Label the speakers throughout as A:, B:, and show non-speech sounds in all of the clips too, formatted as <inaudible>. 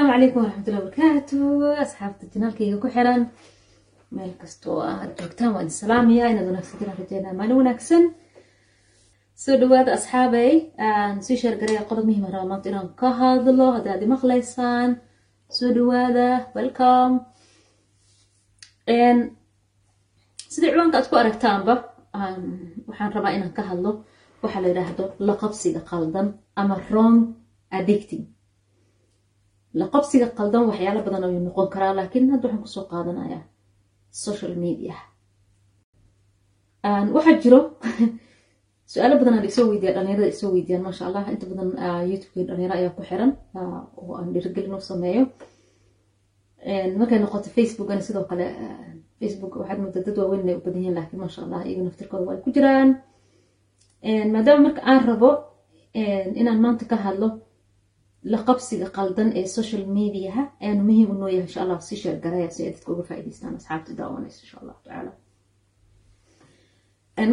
A: asalaamu calaykum waraxmatullahi wabarakaatu asxaabta janaalkayga ku xiran meel kastoo aad joogtaan waa idin salaamaya inaad wanaagsan rajeynaa maalin wanaagsan. Soo dhawaada asxaabay aan sii sheergaraya qodob muhiim ah raba maanta inaan ka hadlo haddii aad imaqlaysaan soo dhawaada welcome. Sida ciwaanka aad ku aragtaanba waxaan rabaa inaan ka hadlo. Waxaa la yidhaahdo laqabsiga qaldan ama wrong addicting laqabsiga qaldan waxyaalo badan ayuu noqon karaa laakiin hadda waxaan ku soo qaadanayaa social media. Waxaa jiro <laughs> su'aalo badan aan isoo weydiya dhalinyarada isoo weydiyaan maasha allah inta badan youtubeka dhalinyaro ayaa ku xiran oo aan dhiirigelin u sameeyo. Markay noqoto facebookana sidoo kale facebook waxaad moodaa dad waaweyn inay u badan yihiin laakiin maasha allah iyaga naftirkooda waa ku jiraan. Maadaama marka aan rabo inaan maanta ka hadlo laqabsiga qaldan ee social mediaha ayaanu muhiim u nooyahay insha allah sii sheergaraya si ay dadka uga faa'idaystaan asxaabta daawanaysa insha allahu tacaala.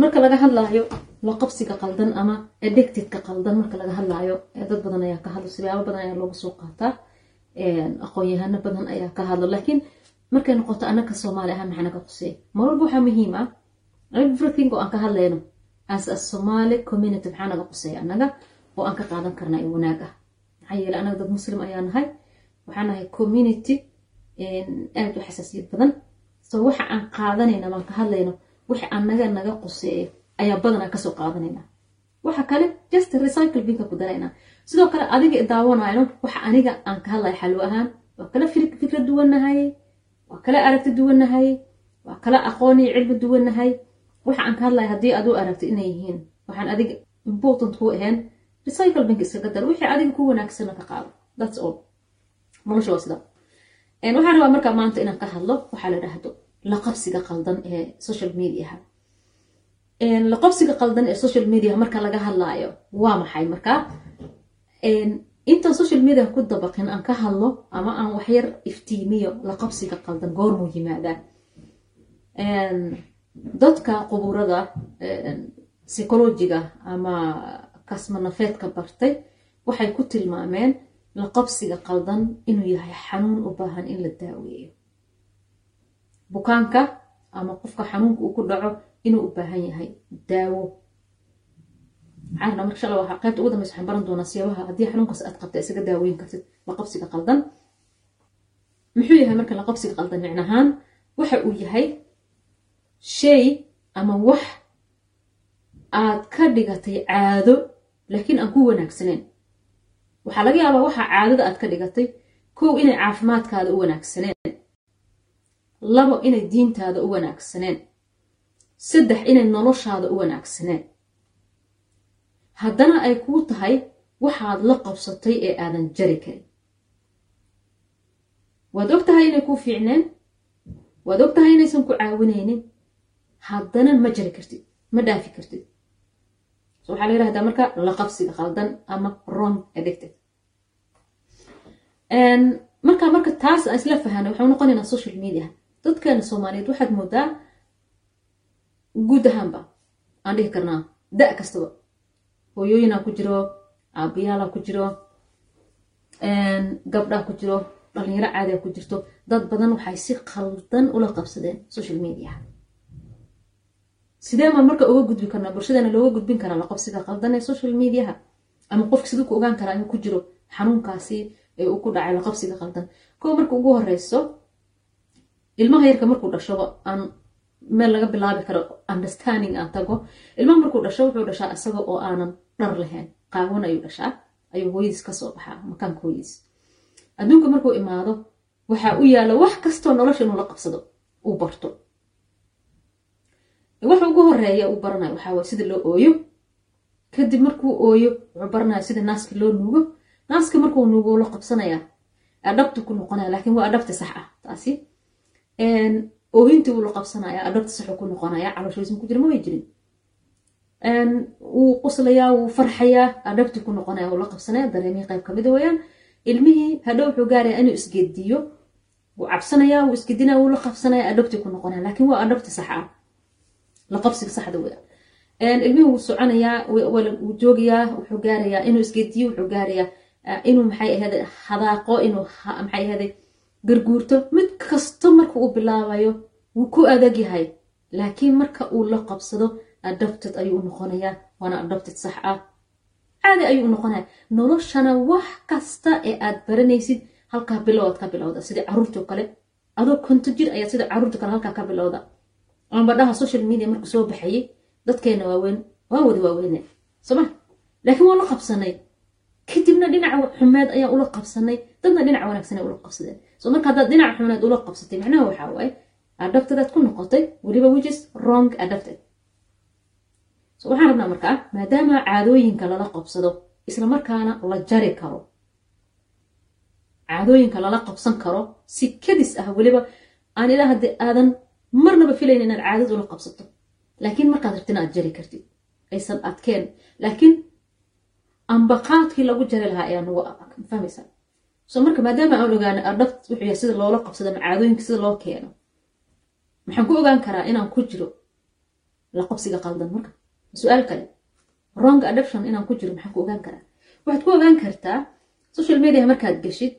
A: Marka laga hadlaayo laqabsiga qaldan ama addictedka qaldan marka laga hadlaayo dad badan ayaa ka hadlo siyaabo badan ayaa looga soo qaataa aqoon-yahano badan ayaa ka hadlo laakiin markay noqoto anaka soomaali ahaan maxaa naga quseey mar walba waxaa muhiim ah everything oo aan ka hadlayno as a somali community maxaa naga quseeya annaga? Oo aan ka qaadan karnaa ee wanaag ah maxaa yeele anaga dad muslim ayaa nahay. Waxaa nahay community aad u xasaasiyad badan. So waxa aan qaadanayna baan ka hadlayno waxa anaga naga quseeyo ayaa badanaa ka soo qaadanayna. Waxa kale just recycle binka ku daraynaa sidoo kale adiga daawanayno waxa aniga aan ka hadlaya xalwo ahaan waa kala fikra duwannahay waa kala aragti duwannahay waa kala aqoon iyo cilmi duwannahay waxa aan ka hadlaya haddii aduu aragto inay yihiin waxaan adiga important ahayn recycle bank iskaga dar wixii adiga ku wanaagsana ka qaado. That's all. Nolosha waa sida. Waxaan rabaa markaa maanta inaan ka hadlo waxaa la dhahdo laqabsiga qaldan ee social mediaha. Laqabsiga qaldan ee social media marka laga hadlaayo waa maxay markaa intaan social media ku dabaqin aan ka hadlo ama aan waxyar iftiimiyo laqabsiga qaldan goormuu yimaadaa. Dadka quburada psychologiga ama kasmanafeedka bartay waxay ku tilmaameen laqabsiga qaldan inuu yahay xanuun u baahan in la daaweeyo. Bukaanka ama qofka xanuunka uu ku dhaco inuu u baahan yahay daawo. Caarna marka shala waxaa qaybta ugu dambaysa waxaan baran doonaa siyaabaha haddii xanuunkaas aad qabta isaga daaweyn kartid laqabsiga qaldan. Muxuu yahay marka laqabsiga qaldan micnahaan waxa uu yahay shay ama wax aad ka dhigatay caado laakiin aan ku wanaagsaneen. Waxaa laga yaabaa waxaa caadada aad ka dhigatay kow inay caafimaadkaada u wanaagsaneen. Labo inay diintaada u wanaagsaneen. Saddex inay noloshaada u wanaagsaneen. Haddana ay kuu tahay waxaad la qabsatay ee aadan jari karin. Waad og tahay inay kuu fiicneen? Waad og tahay inaysan ku caawinaynin? Haddana ma jari kartid ma dhaafi kartid so waxaa la yirahdaa marka laqabsiga qaldan ama wrong addicted marka marka taas aan isla fahanay waxaan noqonaynaa social media. Dadkeena soomaaliyeed waxaad moodaa guud ahaanba aan dhihi karnaa. Da kastaba. Hooyooyinaa ku jiro aabiyaalaa ku jiro gabdhaa ku jiro dhalinyaro caadiga ku jirto. Dad badan waxay si qaldan ula qabsadeen social media sidee maa marka uga gudbi karnaa? Bulshadeena looga gudbin karaa laqabsiga qaldan ee social mediaha. Ama qofka siduu ku ogaan karaa inuu ku jiro xanuunkaasi ee uu ku dhacay laqabsiga qaldan. Kow marka ugu horeyso ilmaha yarka markuu dhashoba aan meel laga bilaabi karo understanding aan tago ilmaha markuu dhasho wuxuu dhashaa isaga oo aanan dhar lahayn. Qaawan ayuu dhashaa ayuu hooyadiis ka soo baxaa makaanka hooyadiis adduunka markuu imaado waxaa u yaalla wax kastoo nolosha inuu la qabsado uu barto waxa ugu horreeya uu baranayo waxaa waye sida loo ooyo. Kadib markuu ooyo wuxuu baranaya sida naaska loo nuugo. Naaska markuu nuugo la qabsanaya adhabtu ku noqonaya laakiin waa adhabta sax ah taasi. Oohintii wuu la qabsanaya adhabta saxuu ku noqonaya calooshoisma ku jira ma way jirin. Wuu quslayaa wuu farxayaa adhabtii ku noqonaya wuu la qabsanaya dareemihii qayb kamida weyaan ilmihii hadhow wuxuu gaaraya inuu isgediyo wuu cabsanaya wuu isgedinaya wuu la qabsanaya adhabtii ku noqonaya laakiin waa adhabta sax ah laqabsiga saxda weya ilmihii wuu soconayaa wuu joogayaa wuxuu gaarayaa inuu isgediyo wuxuu gaarayaa inuu maxay ahayde hadaaqo inuu maxay ahayde garguurto mid kasto marka uu bilaabayo wuu ku adag yahay laakiin marka uu la qabsado adopted ayuu u noqonayaa waana adopted sax ah caadi ayuu u noqonaya noloshana wax kasta ee aad baranaysid halkaa bilowad ka bilowda sidii caruurtao kale adoo konto jir ayaa sida carruurta kale halkaa ka bilowda ama badhaha social media markuu soo baxayay dadkeena waaweyn waan wada waaweyne soma laakiin waan la qabsanay. Kadibna dhinaca xumeed ayaan ula qabsanay. Dadna dhinaca wanaagsan ula qabsadeen. So marka haddaad dhinaca xumeed ula qabsatay macnaha waxaa waaye adopted aad ku noqotay weliba which is wrong adopted so waxaan rabnaa markaa maadaama caadooyinka lala qabsado isla markaana la jari karo caadooyinka lala qabsan karo si kadis ah weliba aan ilaa haddii aadan marnaba filayn inaad caadad ula qabsato. Laakiin markaad rabtina aad jari kartid. Aysan adkeen. Laakiin ambaqaadkii lagu jari lahaa ayaa nagu fahmaysaa. So marka maadaama aan ogaano adapt wuxuu yahay sida loola qabsado ama caadooyinka sida loo keeno maxaan ku ogaan karaa inaan ku jiro la qabsiga qaldan. Marka su'aal kale. Wrong adoption inaan ku jiro maxaan ku ogaan karaa. Waxaad ku ogaan kartaa social media markaad geshid.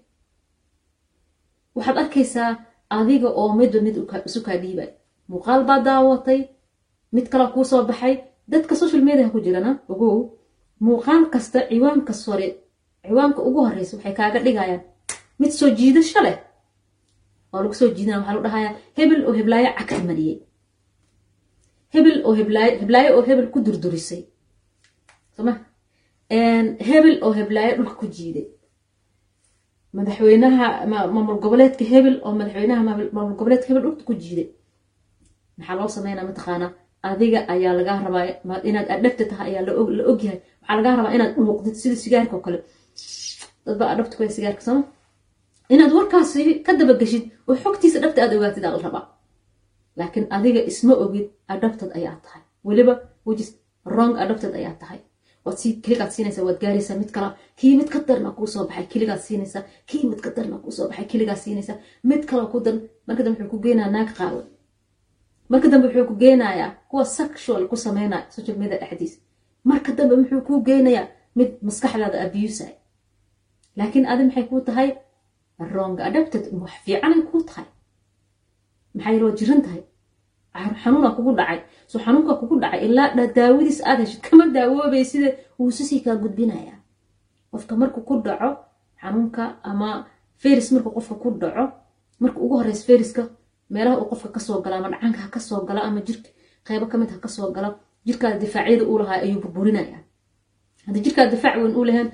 A: Waxaad arkaysaa adiga oo midba mid isu kaa dhiibay. Muuqaal baa daawatay mid kala kuu soo baxay dadka social mediaha ku jirana ogow muuqaal kasta ciwaanka sore ciwaanka ugu horeysa waxay kaaga dhigayaan mid soo jiidasho leh. Waa lagu soo jiidana waxaa lagu dhahayaa? Hebel oo heblaayo cagta mariyey hebel oo heblaayo heblaayo oo hebel ku durdurisay. Soma hebel oo heblaayo dhulka ku jiiday madaxweynaha maamul goboleedka hebel oo madaxweynaha maamul goboleedka hebel dhulka ku jiiday. Maxaa loo sameynaa mataqaanaa adiga ayaa lagaa rabaa inaad adhabta tahay ayaa la ogyahay waxaa lagaa rabaa inaad dhuuqdid sida sigaarka oo kale. Dadba adhabta ku sigaarka sama inaad warkaasi ka dabageshid oo xogtiisa dhabta aad ogaatid aa la rabaa. Laakiin adiga isma ogid adhabtad ayaa tahay. Weliba wejis wrong adhabtad ayaa tahay waad si kiligaad siinaysaa waad gaaraysaa mid kala kii mid ka darna kuu soo baxay kiligaad siinaysaa kii mid ka darna kuu baxay kiligaad siinaysaa mid kale ku dar marka dambe wuxuu ku geenayaa naag qaawan marka dambe wuxuu ku geenayaa kuwa sexual ku sameynaya social media dhexdiisa marka dambe muxuu kuu geenayaa mid maskaxdaada abusay laakiin adi maxay kuu tahay wrong. Adapted. wax fiicanay kuu tahay maxay loo jiran tahay xanuuna kugu dhacay. So xanuunka kugu dhacay ilaa daawadiis aad heshid. <laughs> Kama daawoobay sida wuusisii kaa gudbinaya. Qofka markuu ku dhaco xanuunka ama feris markuu qofka ku dhaco marka ugu horeysa feriska meelaha uu qofka ka soo gala ama dhacanka ha ka soo gala ama jirka qeybo ka mid ha ka soo gala jirkaada difaacyada uu lahaa ayuu burburinaya. Haddii jirkaada difaac weyn uu lahayn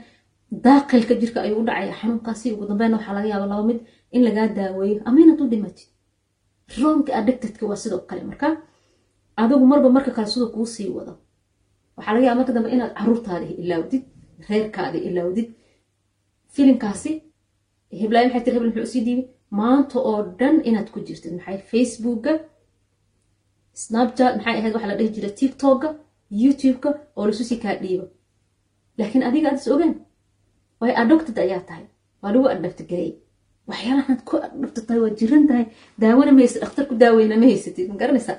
A: daaqilka jirka ayuu u dhacaya. Xanuunkaasi ugu dambeyn waxaa laga yaaba laba mid in lagaa daaweeyo. Ama inaad u dhimatid ronka addictedka waa sidoo kale marka? Adigu marba marka kale siduu kuu sii wado. Waxaa laga yaaba marka dambe inaad caruurtaada ilaawdid reerkaada ilaawdid filimkaasi heblaay maxay tiri hebel muxuu u sii dhiibay maanta oo dhan inaad ku jirtid. Maxay facebooka snapchat maxay ahayd waxa la dhihi jira tiktoka youtubeka oo lasu sii kaa dhiibo. Laakiin adiga aad is ogeen way adopted ayaa tahay. Waa lagu adopti gareey waxyaalahaad ku adopti tahay waa jiran tahay. Daawana ma haysa dhakhtar ku daaweyna ma haysatid. Ma garanaysaa